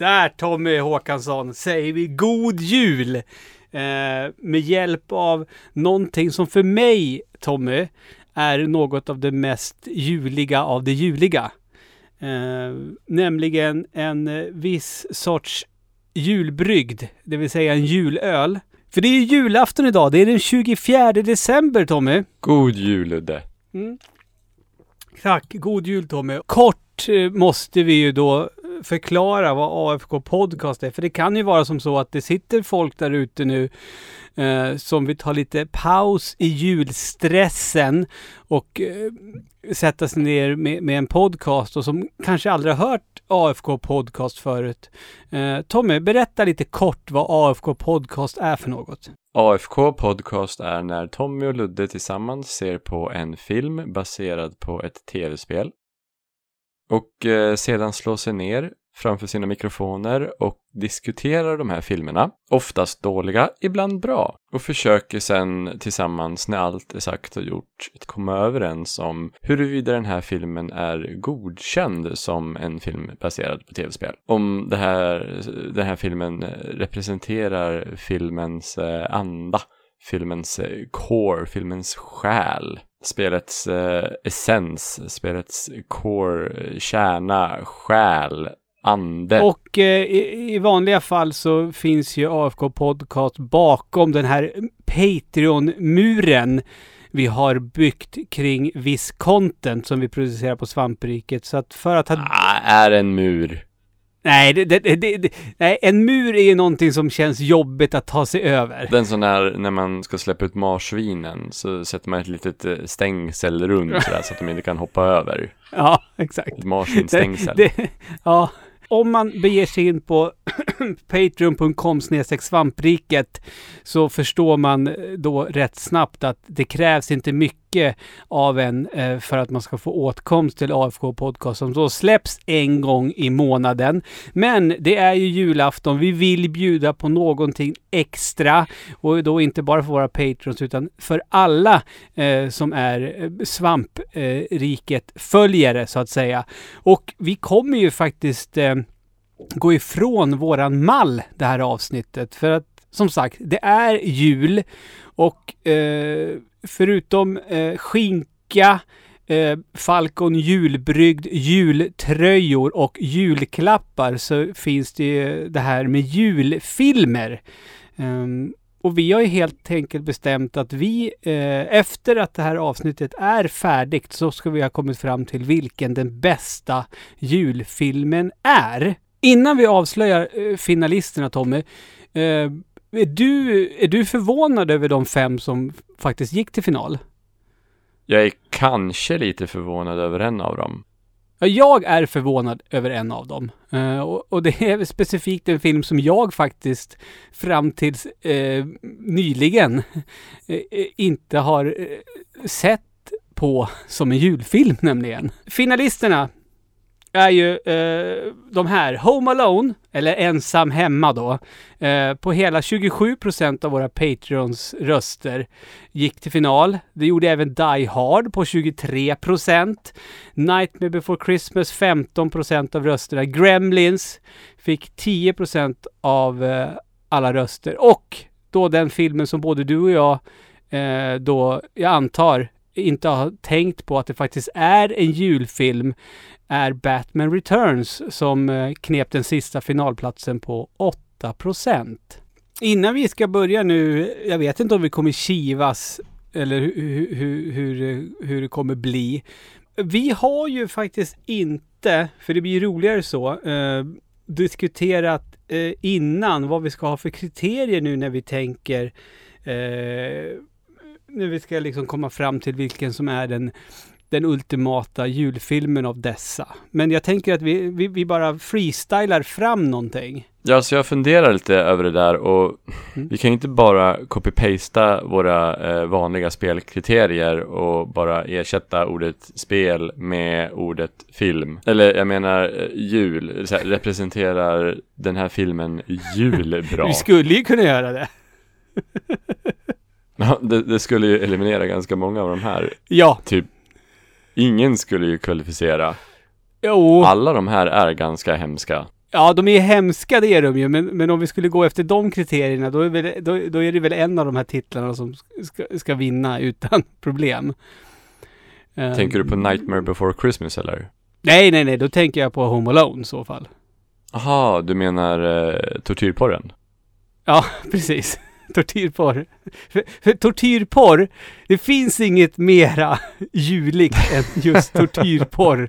Där Tommy Håkansson säger vi god jul! Eh, med hjälp av någonting som för mig, Tommy, är något av det mest juliga av det juliga. Eh, nämligen en eh, viss sorts julbrygd, det vill säga en julöl. För det är ju julafton idag, det är den 24 december Tommy. God jul Ludde. Mm. Tack, god jul Tommy. Kort eh, måste vi ju då förklara vad AFK Podcast är. För det kan ju vara som så att det sitter folk där ute nu eh, som vill ta lite paus i julstressen och eh, sätta sig ner med, med, en podcast och som kanske aldrig har hört AFK Podcast förut. Eh, Tommy, berätta lite kort vad AFK Podcast är för något. AFK Podcast är när Tommy och Ludde tillsammans ser på en film baserad på ett tv-spel och eh, sedan slå sig ner framför sina mikrofoner och diskuterar de här filmerna, oftast dåliga, ibland bra, och försöker sen tillsammans när allt är sagt och gjort att komma överens om huruvida den här filmen är godkänd som en film baserad på tv-spel. Om det här, den här filmen representerar filmens eh, anda, filmens eh, core, filmens själ spelets eh, essens, spelets core, kärna, själ, ande. Och eh, i, i, vanliga fall så finns ju AFK Podcast bakom den här Patreon-muren vi har byggt kring viss content som vi producerar på Svampriket. Så att för att ha... Ah, är en mur. Nej, det, det, det, nej, en mur är ju någonting som känns jobbigt att ta sig över. Den sån här, när man ska släppa ut marsvinen så sätter man ett litet eh, stängsel runt sådär så att de inte kan hoppa över. Ja, exakt. Ett marsvinstängsel. ja, om man beger sig in på patreon.com svampriket så förstår man då rätt snabbt att det krävs inte mycket av en eh, för att man ska få åtkomst till AFK Podcast som då släpps en gång i månaden. Men det är ju julafton. Vi vill bjuda på någonting extra och då inte bara för våra patrons utan för alla eh, som är eh, svampriket följare så att säga. Och vi kommer ju faktiskt eh, gå ifrån våran mall det här avsnittet. För att som sagt, det är jul och eh, förutom eh, skinka, eh, Falcon julbrygd, jultröjor och julklappar så finns det ju det här med julfilmer. Um, och vi har ju helt enkelt bestämt att vi eh, efter att det här avsnittet är färdigt så ska vi ha kommit fram till vilken den bästa julfilmen är. Innan vi avslöjar eh, finalisterna Tommy, eh, är, du, är du förvånad över de fem som faktiskt gick till final? Jag är kanske lite förvånad över en av dem. Jag är förvånad över en av dem. Uh, och, och, det är specifikt en film som jag faktiskt fram tills uh, nyligen uh, inte har sett på som en julfilm nämligen. Finalisterna är ju eh, de här Home Alone, eller Ensam Hemma då, eh, på hela 27% av våra Patreons röster gick till final. Det gjorde även Die Hard på 23% Nightmare Before Christmas 15% av rösterna. Gremlins fick 10% av eh, alla röster. Och då den filmen som både du och jag eh, då, jag antar, inte har tänkt på att det faktiskt är en julfilm är Batman Returns som eh, knep den sista finalplatsen på 8% Innan vi ska börja nu, jag vet inte om vi kommer kivas eller hur, hur, hur, hur det kommer bli. Vi har ju faktiskt inte, för det blir roligare så, eh, diskuterat eh, innan vad vi ska ha för kriterier nu när vi tänker eh, när vi ska liksom komma fram till vilken som är den den ultimata julfilmen av dessa. Men jag tänker att vi, vi, vi bara freestylar fram någonting. Ja, så jag funderar lite över det där och mm. vi kan ju inte bara copy-pasta våra eh, vanliga spelkriterier och bara ersätta ordet spel med ordet film. Eller jag menar eh, jul, här, representerar den här filmen jul bra? vi skulle ju kunna göra det. ja, det, det, skulle ju eliminera ganska många av de här. Ja. Typ Ingen skulle ju kvalificera. Jo. Alla de här är ganska hemska. Ja, de är ju hemska, det är de ju. Men, men om vi skulle gå efter de kriterierna, då är, väl, då, då är det väl en av de här titlarna som ska, ska vinna utan problem. Eh, Tänker du på Nightmare before Christmas eller? Nej, nej, nej. Då tänker jag på Home Alone i så fall. Aha, du menar eh, tortyrporren? Ja, precis. Tortyrporr. För, för tortyrporr, det finns inget mera juligt än just tortyrporr.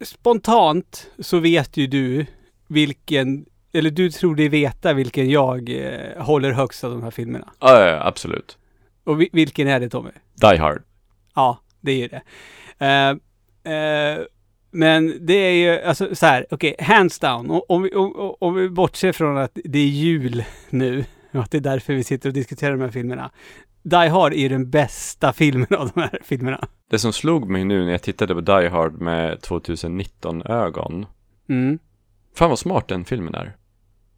Spontant så vet ju du vilken, eller du tror dig veta vilken jag eh, håller högst av de här filmerna. Ja, ja, absolut. Och vi, vilken är det Tommy? Die Hard. Ja, det är ju det. Eh, eh, men det är ju, alltså så här, okej, hands down. Om, om, om, om vi bortser från att det är jul nu, och att det är därför vi sitter och diskuterar de här filmerna. Die Hard är ju den bästa filmen av de här filmerna. Det som slog mig nu när jag tittade på Die Hard med 2019-ögon. Mm. Fan vad smart den filmen är.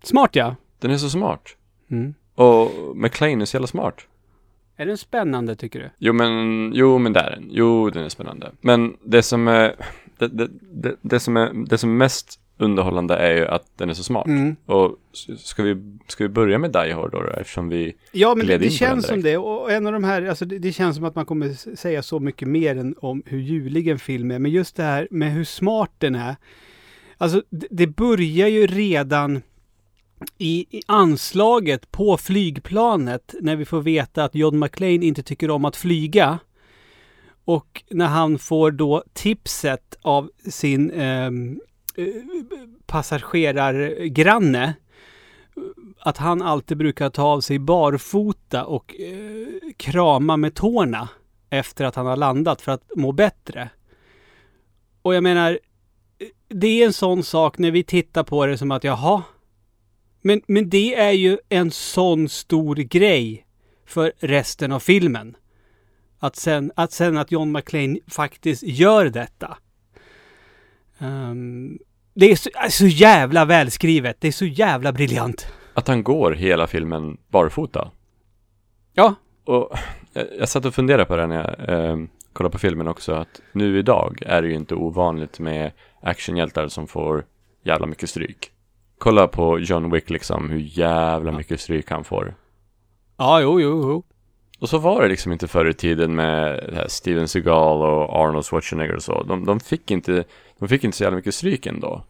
Smart ja. Den är så smart. Mm. Och McLean är så jävla smart. Är den spännande tycker du? Jo men, jo men det är den. Jo, den är spännande. Men det som är, det, det, det, det som är, det som är mest underhållande är ju att den är så smart. Mm. Och ska vi, ska vi börja med Die Hard då, då eftersom vi, Ja, men det, det känns som det. Och en av de här, alltså det, det känns som att man kommer säga så mycket mer än om hur julig en film är. Men just det här med hur smart den är. Alltså det, det börjar ju redan i, i anslaget på flygplanet när vi får veta att John McClane inte tycker om att flyga. Och när han får då tipset av sin eh, passagerargranne att han alltid brukar ta av sig barfota och eh, krama med tårna efter att han har landat för att må bättre. Och jag menar, det är en sån sak när vi tittar på det som att jaha, men, men det är ju en sån stor grej för resten av filmen. Att sen att, sen att John McClane faktiskt gör detta. Ehm, det är så, är så jävla välskrivet. Det är så jävla briljant. att han går hela filmen barfota. Ja, Och jag, jag satt och funderade på det när jag eh, kollade på filmen också, att nu idag är det ju inte ovanligt med actionhjältar som får jävla mycket stryk. Kolla på John Wick liksom, hur jävla mycket stryk han får. ja, jo, jo, jo. Och så var det liksom inte förr i tiden med det här Steven Seagal och Arnold Schwarzenegger och så. De, de, fick inte, de fick inte så jävla mycket stryk ändå.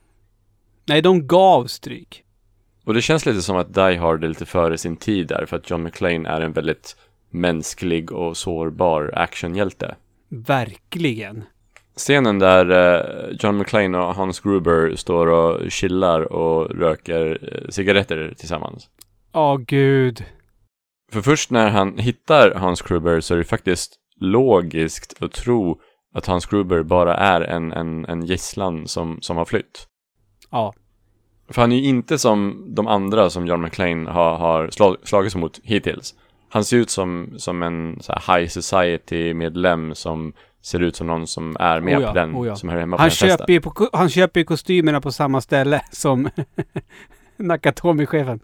Nej, de gav stryk. Och det känns lite som att Die Hard är lite före sin tid där, för att John McClane är en väldigt mänsklig och sårbar actionhjälte. Verkligen. Scenen där eh, John McClane och Hans Gruber står och chillar och röker eh, cigaretter tillsammans. Åh, gud. För först när han hittar Hans Gruber så är det faktiskt logiskt att tro att Hans Gruber bara är en, en, en gisslan som, som har flytt. Ja. För han är ju inte som de andra som John McClane har, har slag, slagits mot hittills. Han ser ut som, som en high society-medlem som ser ut som någon som är med Oh ja, på den, oh ja. som hör hemma på Han den festen. köper, ju på, han köper ju kostymerna på samma ställe som Nakatomi-chefen.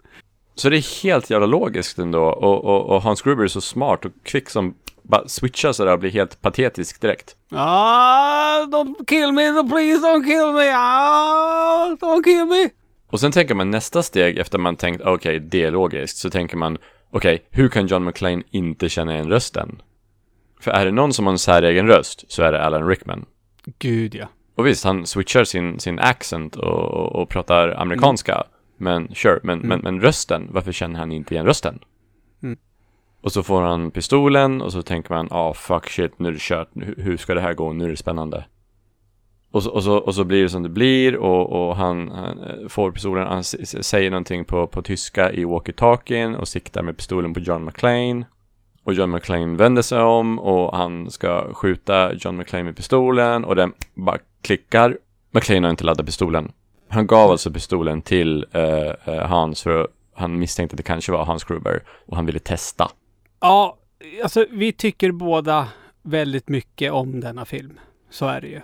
Så det är helt jävla logiskt ändå. Och, och, och Hans Gruber är så smart och kvick som bara switchar sådär och blir helt patetisk direkt. Ah, don't kill me, please don't kill me. Ah, don't kill me. Och sen tänker man nästa steg efter man tänkt okej, det är logiskt, så tänker man okej, hur kan John McClane inte känna igen rösten? För är det någon som har en säregen röst så är det Alan Rickman. Gud ja. Och visst, han switchar sin, sin accent och, och, och pratar amerikanska. Men sure, men, men, men rösten, varför känner han inte igen rösten? Mm. Och så får han pistolen och så tänker man, ah fuck shit, nu är det kört, hur, ska det här gå, nu är det spännande. Och så, och så, och så blir det som det blir och, och han, han eh, får pistolen, han säger någonting på, på tyska i walkie-talkien och siktar med pistolen på John McClane. Och John McClane vänder sig om och han ska skjuta John McClane med pistolen och den bara klickar. McClane har inte laddat pistolen. Han gav alltså pistolen till eh, eh Hans för han misstänkte att det kanske var Hans Gruber och han ville testa. Ja, alltså vi tycker båda väldigt mycket om denna film. Så är det ju.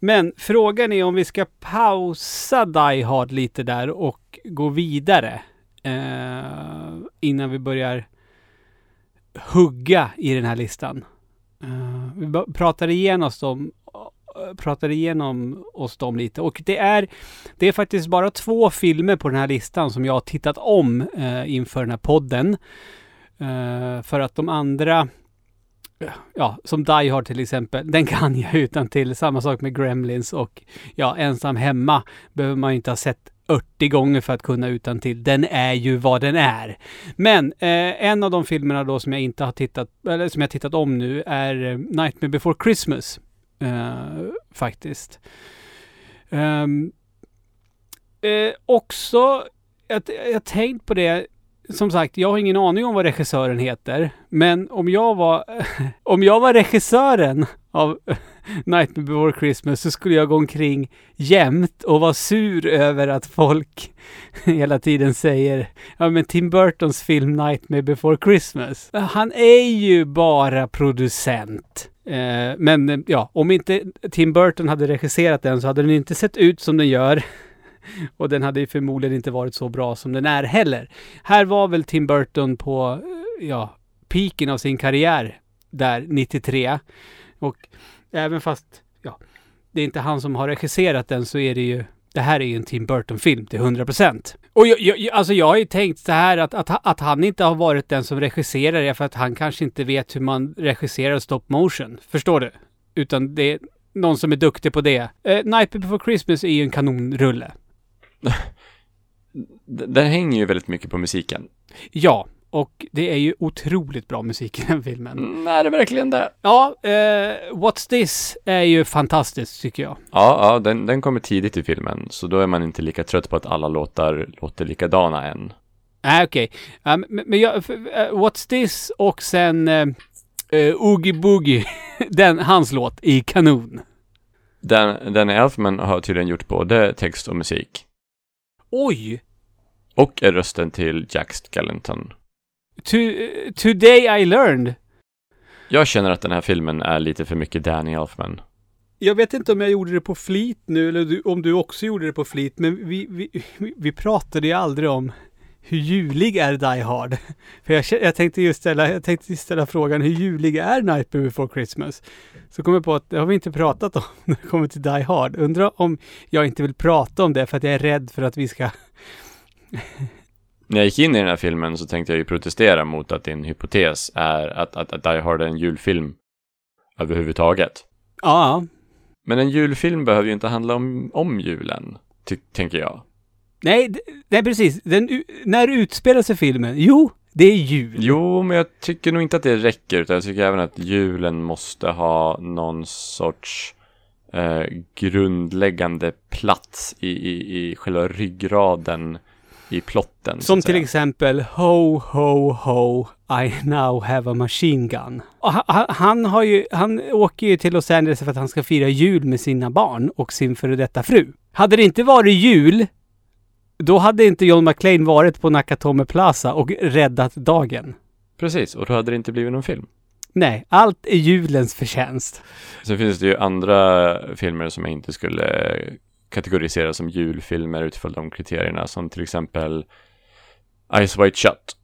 Men frågan är om vi ska pausa Die Hard lite där och gå vidare. Eh, innan vi börjar hugga i den här listan. Eh, vi pratar igen oss om pratade igenom oss dem lite. Och det är, det är faktiskt bara två filmer på den här listan som jag har tittat om eh, inför den här podden. Eh, för att de andra, ja, som Die Hard till exempel, den kan jag utan till. Samma sak med Gremlins och ja, Ensam Hemma behöver man inte ha sett 80 gånger för att kunna utan till. Den är ju vad den är. Men eh, en av de filmerna då som jag inte har tittat, eller som jag tittat om nu är eh, Nightmare Before Christmas. Eh, faktiskt. Ehm, eh, också, jag har tänkt på det som sagt, jag har ingen aning om vad regissören heter. Men om jag var, om jag var regissören av Nightmare Before Christmas så skulle jag gå omkring jämt och vara sur över att folk hela tiden säger ja men Tim Burtons film Nightmare Before Christmas. Han är ju bara producent. Eh, men ja, om inte Tim Burton hade regisserat den så hade den inte sett ut som den gör. Och den hade ju förmodligen inte varit så bra som den är heller. Här var väl Tim Burton på, eh, ja, piken av sin karriär där 93. Och även fast, ja, det är inte han som har regisserat den så är det ju det här är ju en Tim Burton-film till 100%. Och jag, jag, alltså jag har ju tänkt så här att, att, att han inte har varit den som regisserar det för att han kanske inte vet hur man regisserar stop motion. Förstår du? Utan det är någon som är duktig på det. Uh, Night Before Christmas är ju en kanonrulle. Den hänger ju väldigt mycket på musiken. Ja, och det är ju otroligt bra musik i den filmen. Mm, är det verkligen det? Ja, uh, What's This är ju fantastiskt tycker jag. Ja, ja den, den kommer tidigt i filmen, så då är man inte lika trött på att alla låtar låter likadana än. Nej, okej. Okay. Um, men jag, uh, What's This och sen uh, Oogie Boogie, den, hans låt i kanon. Den, den Elfman har tydligen gjort både text och musik. Oj! Och är rösten till Jack Skellington. To, today I learned. Jag känner att den här filmen är lite för mycket Danny Elfman. Jag vet inte om jag gjorde det på flit nu eller du, om du också gjorde det på flit, men vi, vi, vi pratade ju aldrig om hur julig är Die Hard? För jag, jag, tänkte just ställa, jag tänkte ställa frågan, hur julig är Nightmare Before Christmas? Så kom jag på att det har vi inte pratat om när det kommer till Die Hard. Undrar om jag inte vill prata om det för att jag är rädd för att vi ska... när jag gick in i den här filmen så tänkte jag ju protestera mot att din hypotes är att, att, att Die Hard är en julfilm överhuvudtaget. Ja. Men en julfilm behöver ju inte handla om, om julen, tänker jag. Nej, nej precis. Den, när utspelar sig filmen? Jo, det är jul. Jo, men jag tycker nog inte att det räcker, utan jag tycker även att julen måste ha någon sorts eh, grundläggande plats i, i, i själva ryggraden i plotten. Som till exempel Ho, ho, ho, I now have a machine gun. Han, han, har ju, han åker ju till Los Angeles för att han ska fira jul med sina barn och sin före detta fru. Hade det inte varit jul då hade inte John McClane varit på Nakatomi Plaza och räddat dagen. Precis, och då hade det inte blivit någon film. Nej, allt är julens förtjänst. Sen finns det ju andra filmer som jag inte skulle kategorisera som julfilmer utifrån de kriterierna, som till exempel Ice White Shut.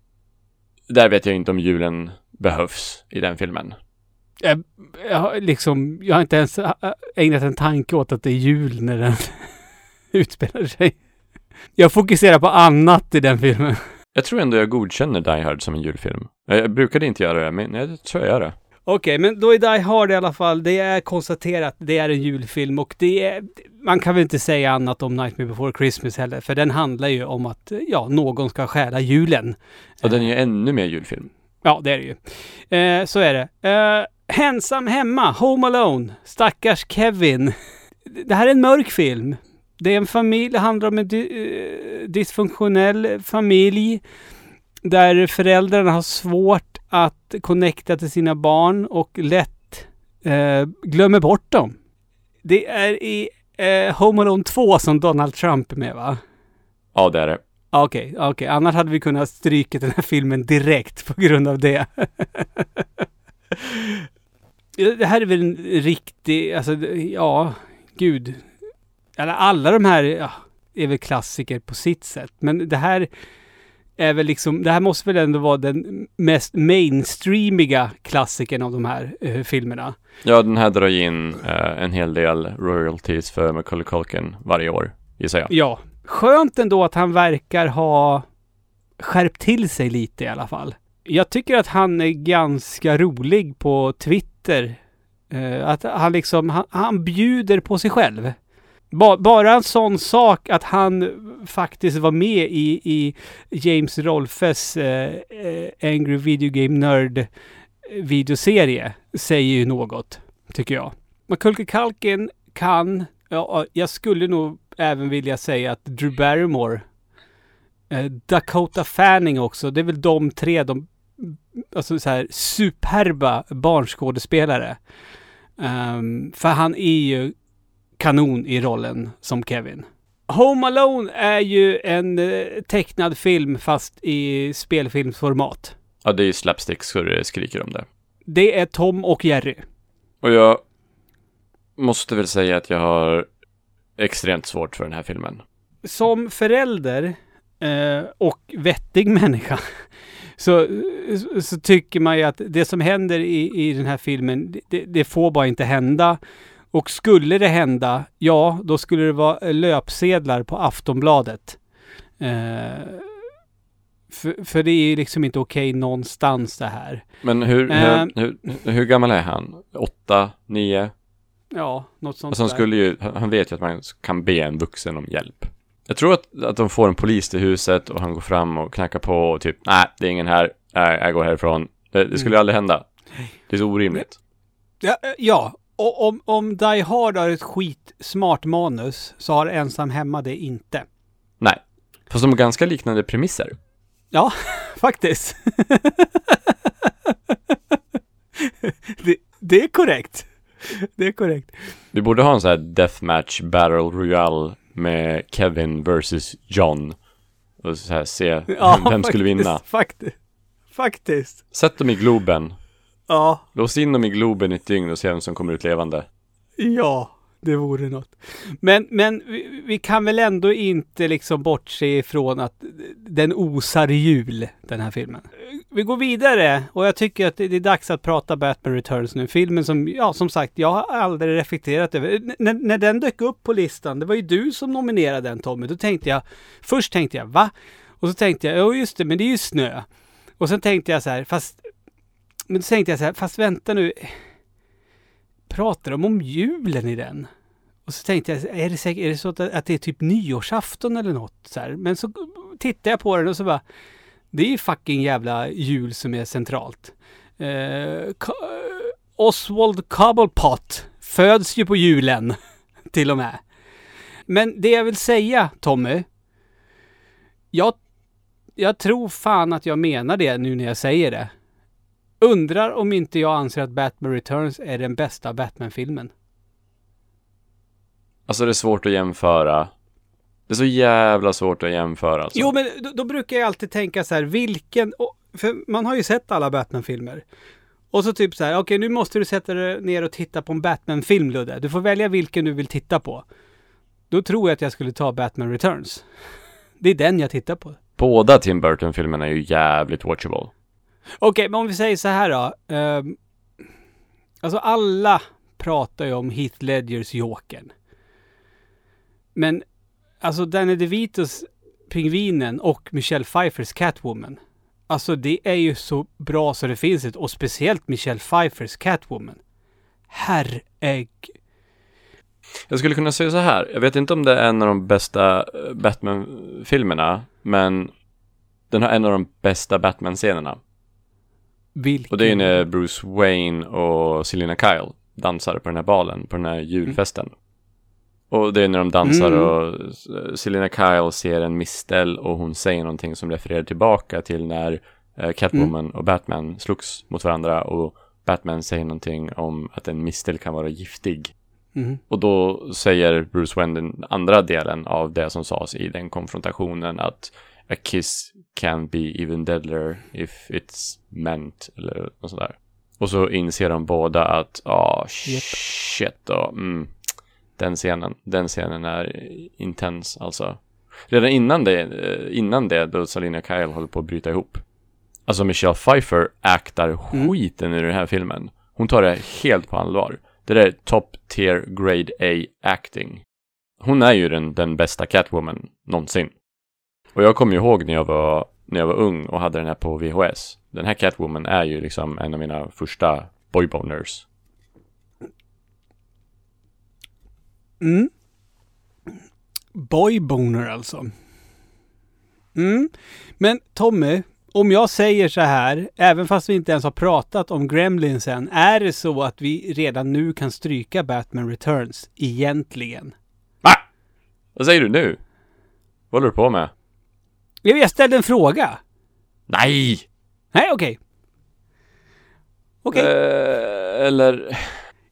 Där vet jag inte om julen behövs i den filmen. Jag, jag, har liksom, jag har inte ens ägnat en tanke åt att det är jul när den utspelar sig. Jag fokuserar på annat i den filmen. Jag tror ändå jag godkänner Die Hard som en julfilm. Jag brukade inte göra det, men jag tror jag gör det. Okej, men då är Die Hard i alla fall, det är konstaterat, det är en julfilm och det är, man kan väl inte säga annat om Nightmare Before Christmas heller, för den handlar ju om att, ja, någon ska stjäla julen. Och den är ju ännu mer julfilm. Ja, det är det ju. Eh, så är det. Eh, Ensam hemma, Home Alone, stackars Kevin. Det här är en mörk film. Det är en familj, det handlar om en eh, dysfunktionell familj där föräldrarna har svårt att connecta till sina barn och lätt eh, glömmer bort dem. Det är i eh, Home Alone 2 som Donald Trump är med va? Ja, det är det. Okej, okay, okej. Okay. Annars hade vi kunnat stryka den här filmen direkt på grund av det. det här är väl en riktig, alltså ja, gud eller alla de här ja, är väl klassiker på sitt sätt. Men det här, är väl liksom, det här måste väl ändå vara den mest mainstreamiga klassikern av de här eh, filmerna. Ja, den här drar in eh, en hel del royalties för Macaulay Culkin varje år, gissar jag. Ja. Skönt ändå att han verkar ha skärpt till sig lite i alla fall. Jag tycker att han är ganska rolig på Twitter. Eh, att han liksom, han, han bjuder på sig själv. Ba, bara en sån sak att han faktiskt var med i, i James Rolfes eh, eh Angry Video Game Nerd eh, videoserie säger ju något, tycker jag. Makulke Kalkin kan, ja, jag skulle nog även vilja säga att Drew Barrymore, eh, Dakota Fanning också, det är väl de tre, de, alltså så här superba barnskådespelare. Um, för han är ju kanon i rollen som Kevin. Home Alone är ju en eh, tecknad film fast i spelfilmsformat. Ja, det är ju slapstick så det skriker om det. Det är Tom och Jerry. Och jag måste väl säga att jag har extremt svårt för den här filmen. Som förälder eh, och vettig människa så, så tycker man ju att det som händer i, i den här filmen, det, det får bara inte hända. Och skulle det hända, ja, då skulle det vara löpsedlar på Aftonbladet. Eh, för, för det är ju liksom inte okej någonstans det här. Men hur, Eh. hur, hur, hur gammal är han? Åtta, nio? Ja, något sånt Alltså han skulle ju, han vet ju att man kan be en vuxen om hjälp. Jag tror att, att de får en polis till huset och han går fram och knackar på och typ, nej, det är ingen här, nej, jag går härifrån. Det, det skulle Mm. aldrig hända. Det är så orimligt. Ja, eh, ja. Och om, om Die Hard har ett skitsmart manus så har Ensam Hemma det inte. Nej. Fast de har ganska liknande premisser. Ja, faktiskt. det, det är korrekt. Det är korrekt. Vi borde ha en sån här deathmatch battle royale med Kevin versus John. Och så här se vem skulle vinna. Faktiskt. Faktiskt. Sätt dem i Globen. Ja, Lås in dem i Globen i ett dygn och se vem som kommer ut levande. ja, det vore något. Men, men vi, vi kan väl ändå inte liksom bortse ifrån att den osar jul, den här filmen. Vi går vidare och jag tycker att det det är dags att prata Batman Returns nu. Filmen som, ja som sagt, jag har aldrig reflekterat över. N- när, när den dök upp på listan, det var ju du som nominerade den Tommy. Då tänkte jag, först tänkte jag, va? Och så tänkte jag, ja just det, men det är ju snö. Och sen tänkte jag så här, fast... Men då tänkte jag så här, fast vänta nu. Pratar de om julen i den? Och så tänkte jag, är det, säkert, är det så att, att det är typ nyårsafton eller något? Så här. Men så tittade jag på den och så bara, det är ju fucking jävla jul som är centralt. Eh, Oswald Cobblepot föds ju på julen, till och med. Men det jag vill säga, Tommy, jag, jag tror fan att jag menar det nu när jag säger det. Undrar om inte jag anser att Batman Returns är den bästa Batman-filmen. Alltså det är svårt att jämföra. Det är så jävla svårt att jämföra alltså. Jo, men då, då brukar jag alltid tänka så här, vilken... För man har ju sett alla Batman-filmer. Och så typ så här, okej nu måste du sätta dig ner och titta på en Batman-film, Ludde. Du får välja vilken du vill titta på. Då tror jag att jag skulle ta Batman Returns. Det är den jag tittar på. Båda Tim Burton-filmerna är ju jävligt watchable. Okej, men om vi säger så här då. ehm, alltså alla pratar ju om Heath Ledgers Jokern. Men alltså Danny DeVitos Pingvinen och Michelle Pfeiffers Catwoman. Alltså det är ju så bra så det finns ett. Och speciellt Michelle Pfeiffers Catwoman. Herregud. Jag skulle kunna säga så här. Jag vet inte om det är en av de bästa eh, Batman-filmerna, men den har en av de bästa Batman-scenerna. Vilken... Och det är när Bruce Wayne och Selina Kyle dansar på den här balen, på den här julfesten. Och det är när de dansar Mm. och Selina Kyle ser en mistel och hon säger någonting som refererar tillbaka till när eh, Catwoman och Batman slogs mot varandra och Batman säger någonting om att en mistel kan vara giftig. Mhm. Och då säger Bruce Wayne den andra delen av det som sades i den konfrontationen att a kiss can be even deadlier if it's meant eller något sånt där. Och så inser de båda att, ah Japp. shit då, mm, den scenen, den scenen är intens alltså. Redan innan det, eh, innan det då Salina Kyle håller på att bryta ihop. Alltså Michelle Pfeiffer aktar skiten i den här filmen. Hon tar det helt på allvar. Det där är top tier grade A acting. Hon är ju den, den bästa Catwoman någonsin. Och jag kommer ihåg när jag var, när jag var ung och hade den här på VHS. Den här Catwoman är ju liksom en av mina första boyboners. Mm. Boyboner alltså. Mm. Men Tommy, om jag säger så här, även fast vi inte ens har pratat om Gremlins än, är det så att vi redan nu kan stryka Batman Returns egentligen? Va? Vad säger du nu? Vad håller du på med? Jag jag ställde en fråga. Nej! Nej, okej. Okej. Eh, eller...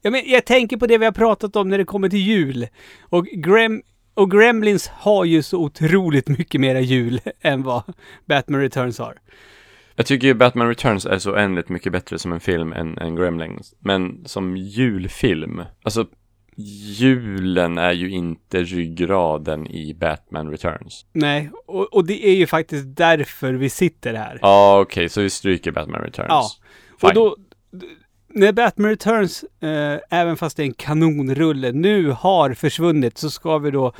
Ja, men jag tänker på det vi har pratat om när det kommer till jul. Och, Grem och Gremlins har ju så otroligt mycket mera jul än vad Batman Returns har. Jag tycker ju Batman Returns är så oändligt mycket bättre som en film än, än Gremlings. Men som julfilm, alltså julen är ju inte ryggraden i Batman Returns. Nej, och, och det är ju faktiskt därför vi sitter här. Ja, ah, okej, så vi stryker Batman Returns. Ja. Fine. Och då, när Batman Returns, eh, även fast det är en kanonrulle, nu har försvunnit så ska vi då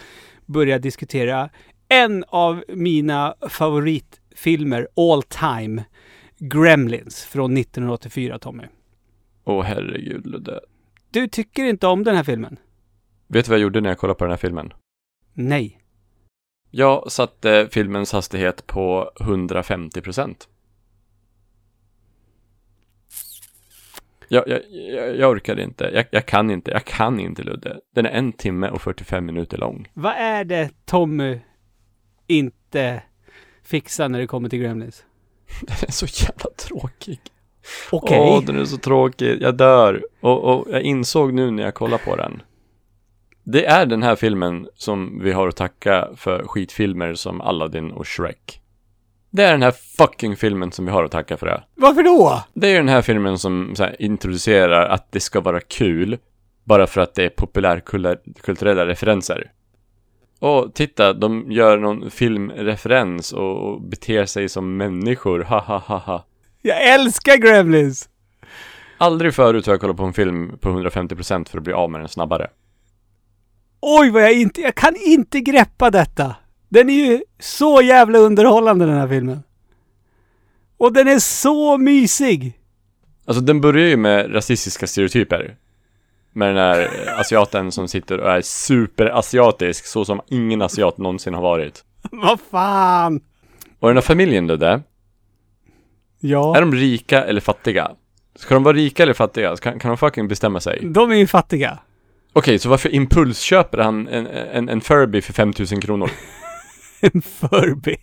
börja diskutera en av mina favoritfilmer all time. Gremlins från 1984, Tommy. Åh herregud, Ludde. Du tycker inte om den här filmen? Vet du vad jag gjorde när jag kollade på den här filmen? Nej. Jag satte filmens hastighet på 150 procent. Jag, jag, jag, orkade inte. Jag, jag kan inte. Jag kan inte Ludde. Den är en timme och 45 minuter lång. Vad är det Tommy inte fixar när det kommer till Gremlins? Den är så jävla tråkig. Okej. Åh, den är så tråkig. Jag dör. Och, och jag insåg nu när jag kollade på den. Det är den här filmen som vi har att tacka för skitfilmer som Aladdin och Shrek. Det är den här fucking filmen som vi har att tacka för det. Varför då? Det är den här filmen som så här, introducerar att det ska vara kul bara för att det är populärkulturella referenser. Och titta, de gör någon filmreferens och beter sig som människor, ha ha ha ha. Jag älskar Gremlins! Aldrig förut har jag kollat på en film på 150% för att bli av med den snabbare. Oj vad jag inte, jag kan inte greppa detta. Den är ju så jävla underhållande den här filmen. Och den är så mysig. Alltså den börjar ju med rasistiska stereotyper. Med den här asiaten som sitter och är superasiatisk, så som ingen asiat någonsin har varit. Vad fan! Och den här familjen då där, Ja, är de rika eller fattiga? Ska de vara rika eller fattiga? Kan, kan de fucking bestämma sig? de är ju fattiga. Okej, så varför impulsköper han en, en, en Furby för 5000 kronor? En Furby.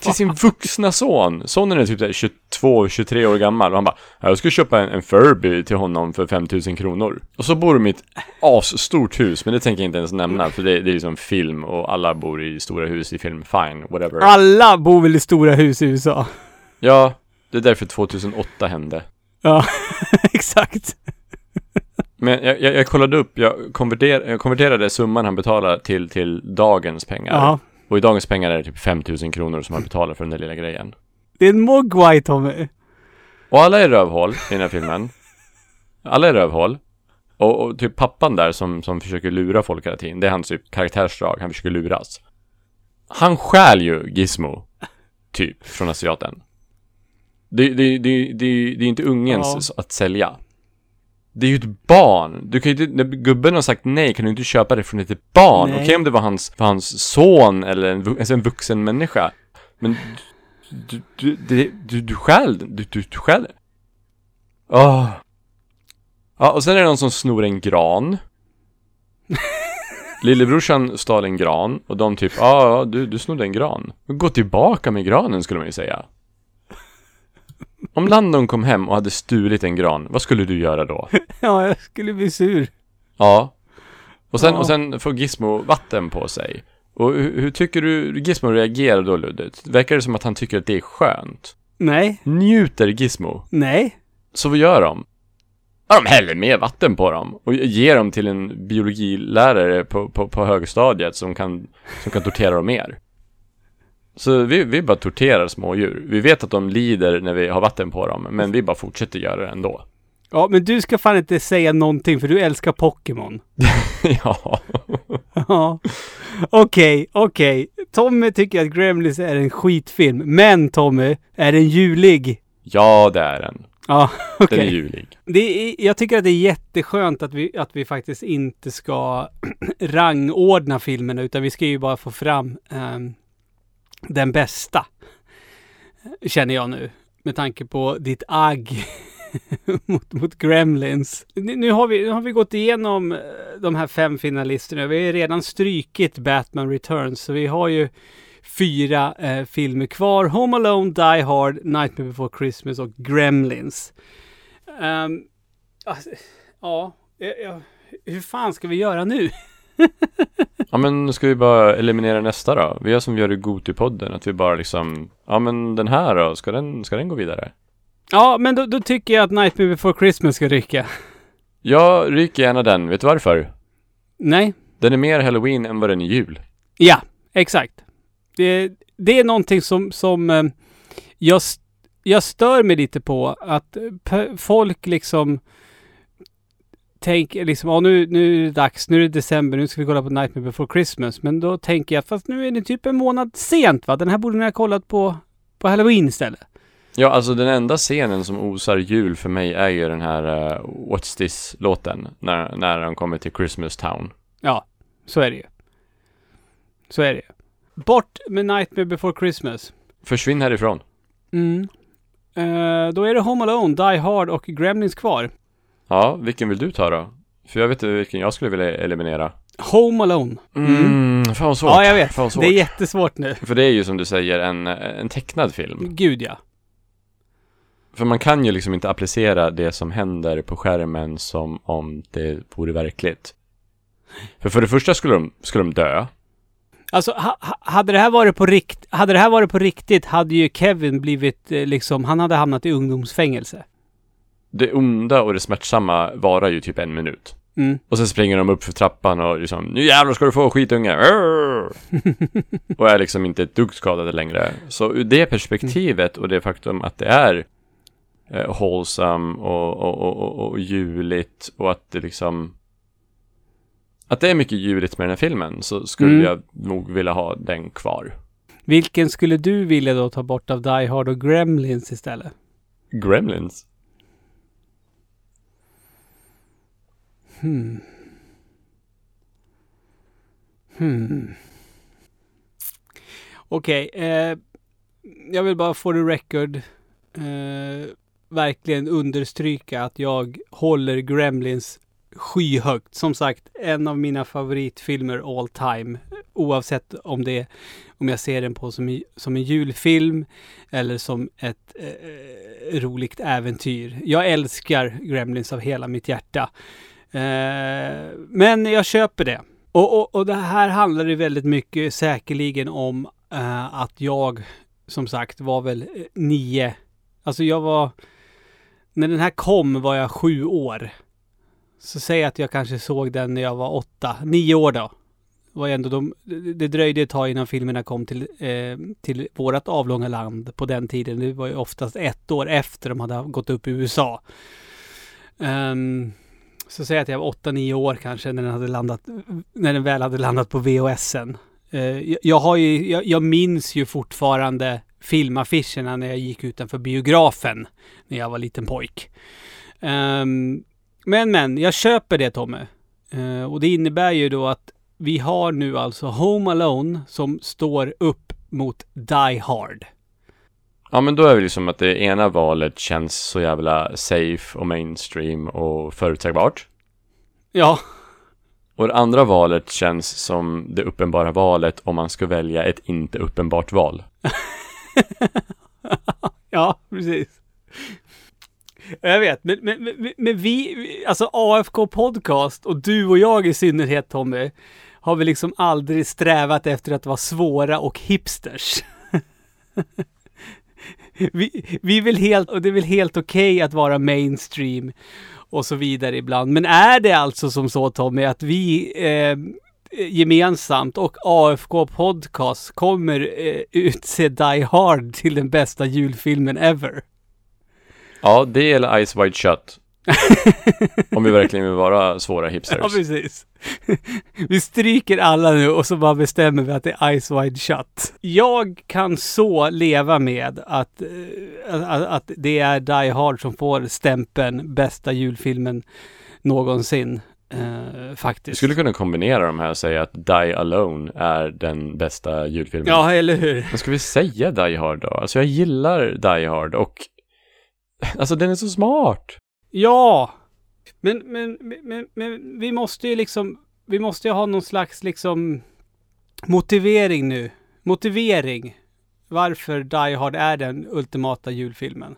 Till sin vuxna son. Sonen är typ 22-23 år gammal och han bara Jag ska köpa en, en Furby till honom för 5000 kronor. Och så bor de i ett asstort hus, men det tänker jag inte ens nämna för det, det är ju som film och alla bor i stora hus i film. Fine, whatever. Alla bor väl i stora hus i USA? Ja, det är därför 2008 hände. Ja, exakt. Men jag, jag, jag kollade upp, jag, konverter, jag konverterade summan han betalar till, till dagens pengar. Ja. Och i dagens pengar är det typ 5000 kronor som han betalar för den där lilla grejen. Det är en mogwai Tommy. Och alla är rövhål i den här filmen. Alla är rövhål. Och, och typ pappan där som, som försöker lura folk hela tiden, det är hans typ karaktärsdrag, han försöker luras. Han stjäl ju Gizmo, typ, från asiaten. Det, det, det, det, är inte ungens att sälja. Det är ju ett barn. Du kan ju inte, när gubben har sagt nej kan du inte köpa det från ett barn. Okej om det var hans, var hans son eller en, alltså en vuxen människa. Men du, du, du, du, du stjäl. Du, du, du stjäl den. Åh. Ja, och sen är det någon som snor en gran. Lillebrorsan stal en gran och de typ, ja, ja, du, du snodde en gran. Gå tillbaka med granen skulle man ju säga. Om Landon kom hem och hade stulit en gran, vad skulle du göra då? Ja, jag skulle bli sur. Ja. Och sen, Ja. och sen får Gizmo vatten på sig. Och hur, hur tycker du Gizmo reagerar då Ludde? Verkar det som att han tycker att det är skönt? Nej, Njuter Gizmo? nej. Så vad gör de? Ja, de häller mer vatten på dem och ger dem till en biologilärare på, på, på högstadiet som kan, som kan tortera dem mer. Så vi, vi bara torterar smådjur. Vi vet att de lider när vi har vatten på dem, men vi bara fortsätter göra det ändå. Ja, men du ska fan inte säga någonting för du älskar Pokémon. ja. Ja. Okej, okej. Tommy tycker att Gremlins är en skitfilm. Men Tommy, är den julig? Ja, det är den. Ja, Den okej. är julig. Det är, jag tycker att det är jätteskönt att vi, att vi faktiskt inte ska rangordna filmerna utan vi ska ju bara få fram ehm, den bästa. Känner jag nu. Med tanke på ditt agg mot, mot Gremlins. Nu, har vi, nu har vi gått igenom eh, de här fem finalisterna. Vi har redan strykit Batman Returns så vi har ju fyra eh, filmer kvar. Home Alone, Die Hard, Nightmare Before Christmas och Gremlins. Um, alltså, ja, eh, ja, hur fan ska vi göra nu? Ja, men ska vi bara eliminera nästa då? Vi gör som vi gör i Gotipodden, att vi bara liksom, ja men den här då, ska den, ska den gå vidare? Ja, men då, då tycker jag att Nightmare Before Christmas ska rycka. Jag ryker gärna den, vet du varför? Nej? Den är mer halloween än vad den är jul. Ja, exakt. Det, det är någonting som, som eh, jag, jag stör mig lite på. Att eh, folk liksom tänker liksom, ja nu, nu är det dags, nu är det december, nu ska vi kolla på Nightmare Before Christmas. Men då tänker jag, fast nu är det typ en månad sent va? Den här borde ni ha kollat på, på Halloween istället. Ja, alltså den enda scenen som osar jul för mig är ju den här uh, What's This-låten, när, när de kommer till Christmas Town. Ja, så är det ju. Så är det. Bort med Nightmare Before Christmas. Försvinn härifrån. Mm. Eh, då är det Home Alone, Die Hard och Gremlins kvar. Ja, vilken vill du ta då? För jag vet inte vilken jag skulle vilja eliminera. Home Alone. Mm, fan vad svårt. Ja, jag vet. Fan svårt. Det är jättesvårt nu. För det är ju som du säger en, en tecknad film. Gud ja. För man kan ju liksom inte applicera det som händer på skärmen som om det vore verkligt. För för det första skulle de, skulle de dö. Alltså, ha- hade det här varit på rikt, hade det här varit på riktigt hade ju Kevin blivit eh, liksom, han hade hamnat i ungdomsfängelse. Det onda och det smärtsamma varar ju typ en minut. Mm. Och sen springer de upp för trappan och liksom Nu jävlar ska du få skitunge! Och är liksom inte ett dugg skadade längre. Så ur det perspektivet och det faktum att det är eh, wholesome och, och, och, och, och juligt och att det liksom att det är mycket juligt med den här filmen så skulle Mm. jag nog vilja ha den kvar. Vilken skulle du vilja då ta bort av Die Hard och Gremlins istället? Gremlins? Hmm. Hmm. Okej, eh, jag vill bara få det record eh, verkligen understryka att jag håller Gremlins skyhögt. Som sagt, en av mina favoritfilmer all time. Oavsett om det om jag ser den på som, som en julfilm eller som ett eh, roligt äventyr. Jag älskar Gremlins av hela mitt hjärta. Eh, men jag köper det. Och, och, och det här handlar ju väldigt mycket säkerligen om eh, att jag som sagt var väl eh, nio. Alltså jag var... När den här kom var jag sju år. Så säg att jag kanske såg den när jag var åtta, nio år då. Var ändå de, det- dröjde ett tag innan filmerna kom till, eh, till vårat avlånga land på den tiden. Det var ju oftast ett år efter de hade gått upp i USA. Um, så säg att jag var åtta, nio år kanske när den hade landat, när den väl hade landat på VHSen. Eh, jag, har ju, jag, jag minns ju fortfarande filmaffischerna när jag gick utanför biografen när jag var liten pojk. Um, men men, jag köper det Tommy. Uh, och det innebär ju då att vi har nu alltså Home Alone som står upp mot Die Hard. Ja men då är det liksom att det ena valet känns så jävla safe och mainstream och förutsägbart. Ja, Och det andra valet känns som det uppenbara valet om man ska välja ett inte uppenbart val. ja precis. Jag vet, men, men, men, men vi, alltså AFK Podcast och du och jag i synnerhet Tommy, har vi liksom aldrig strävat efter att vara svåra och hipsters. vi, vi vill helt, och det är väl helt okej att vara mainstream och så vidare ibland. Men är det alltså som så Tommy att vi, eh, gemensamt och AFK Podcast kommer eh, utse Die Hard till den bästa julfilmen ever. Ja, det eller Ice Wide Shut. Om vi verkligen vill vara svåra hipsters. Ja, precis. Vi stryker alla nu och så bara bestämmer vi att det är Ice Wide Shut. Jag kan så leva med att, eh, att, att det är Die Hard som får stämpeln bästa julfilmen någonsin. Vi faktiskt. skulle kunna kombinera de här och säga att Die Alone är den bästa julfilmen. Ja, eller hur? Men ska vi säga Die Hard då? Alltså jag gillar Die Hard och Alltså den är så smart. Ja! Men, men, men, men vi måste ju liksom, vi måste ju ha någon slags liksom motivering nu. Motivering. Varför Die Hard är den ultimata julfilmen.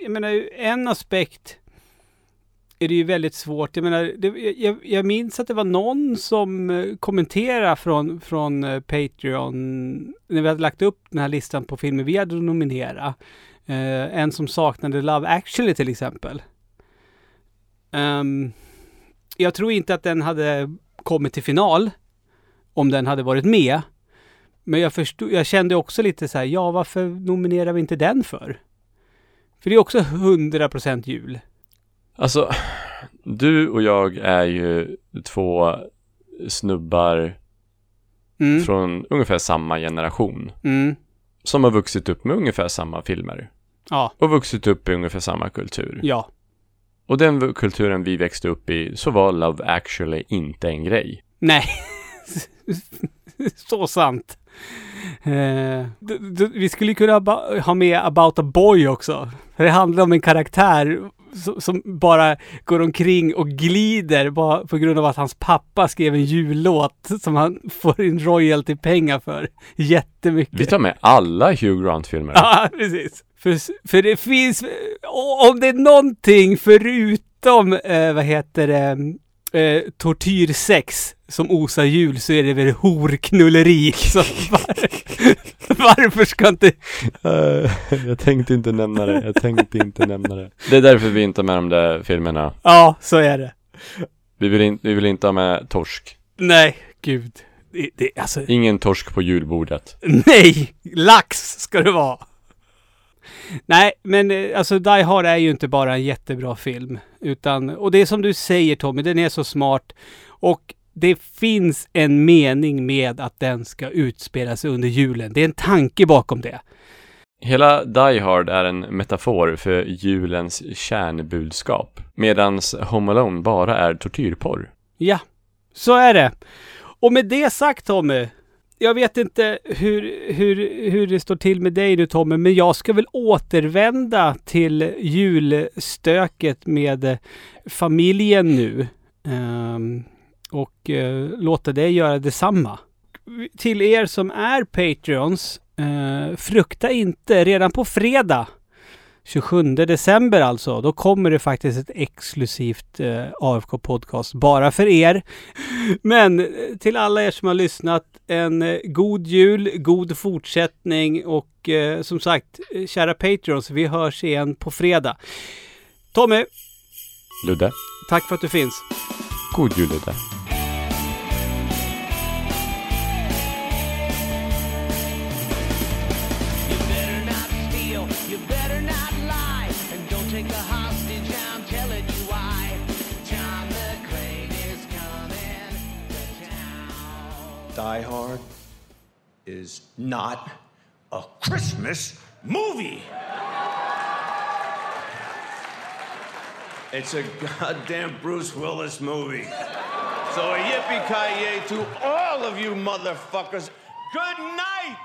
Jag menar, en aspekt är det ju väldigt svårt. Jag menar, det, jag, jag minns att det var någon som eh, kommenterade från, från eh, Patreon när vi hade lagt upp den här listan på filmer vi hade nominerat. Eh, en som saknade Love actually till exempel. Ehm, jag tror inte att den hade kommit till final om den hade varit med. Men jag, förstod, jag kände också lite så här, ja varför nominerar vi inte den för? För det är också 100% jul. Alltså, du och jag är ju två snubbar Mm, från ungefär samma generation. mm, Som har vuxit upp med ungefär samma filmer. ja, Och vuxit upp i ungefär samma kultur. ja. Och den kulturen vi växte upp i så var Love actually inte en grej. Nej. Så sant. D- vi skulle kunna ha med About a Boy också. Det handlar om en karaktär som, som bara går omkring och glider bara på grund av att hans pappa skrev en jullåt som han får in royalty-pengar för. Jättemycket. Vi tar med alla Hugh Grant-filmer. Ja, precis. För, för det finns, om det är någonting förutom, eh, vad heter det, eh, tortyrsex som osar jul så är det väl horknulleri. Så var, varför ska inte... Eh, jag tänkte inte nämna det. Jag tänkte inte nämna det. Det är därför vi inte har med de där filmerna. Ja, så är det. Vi vill, in, vi vill inte ha med torsk. Nej, gud. Det, det, alltså, Ingen torsk på julbordet. nej! Lax ska det vara. Nej, men eh, alltså Die Hard är ju inte bara en jättebra film. Utan, och det är som du säger Tommy, den är så smart. Och det finns en mening med att den ska utspela sig under julen. Det är en tanke bakom det. Hela Die Hard är en metafor för julens kärnbudskap. Medans Home Alone bara är tortyrporr. Ja, så är det. Och med det sagt Tommy, jag vet inte hur, hur, hur det står till med dig nu Tommy, men jag ska väl återvända till julstöket med familjen nu. Um, och uh, låta dig göra detsamma. Till er som är Patreons, uh, frukta inte, redan på fredag 27 december alltså, då kommer det faktiskt ett exklusivt eh, AFK Podcast bara för er. Men eh, till alla er som har lyssnat, en eh, god jul, god fortsättning och eh, som sagt, eh, kära Patreons, vi hörs igen på fredag. Tommy, Ludde. tack för att du finns. God jul Ludde. Die Hard is not a Christmas movie. It's a goddamn Bruce Willis movie. So a yippee ki to all of you motherfuckers. Good night.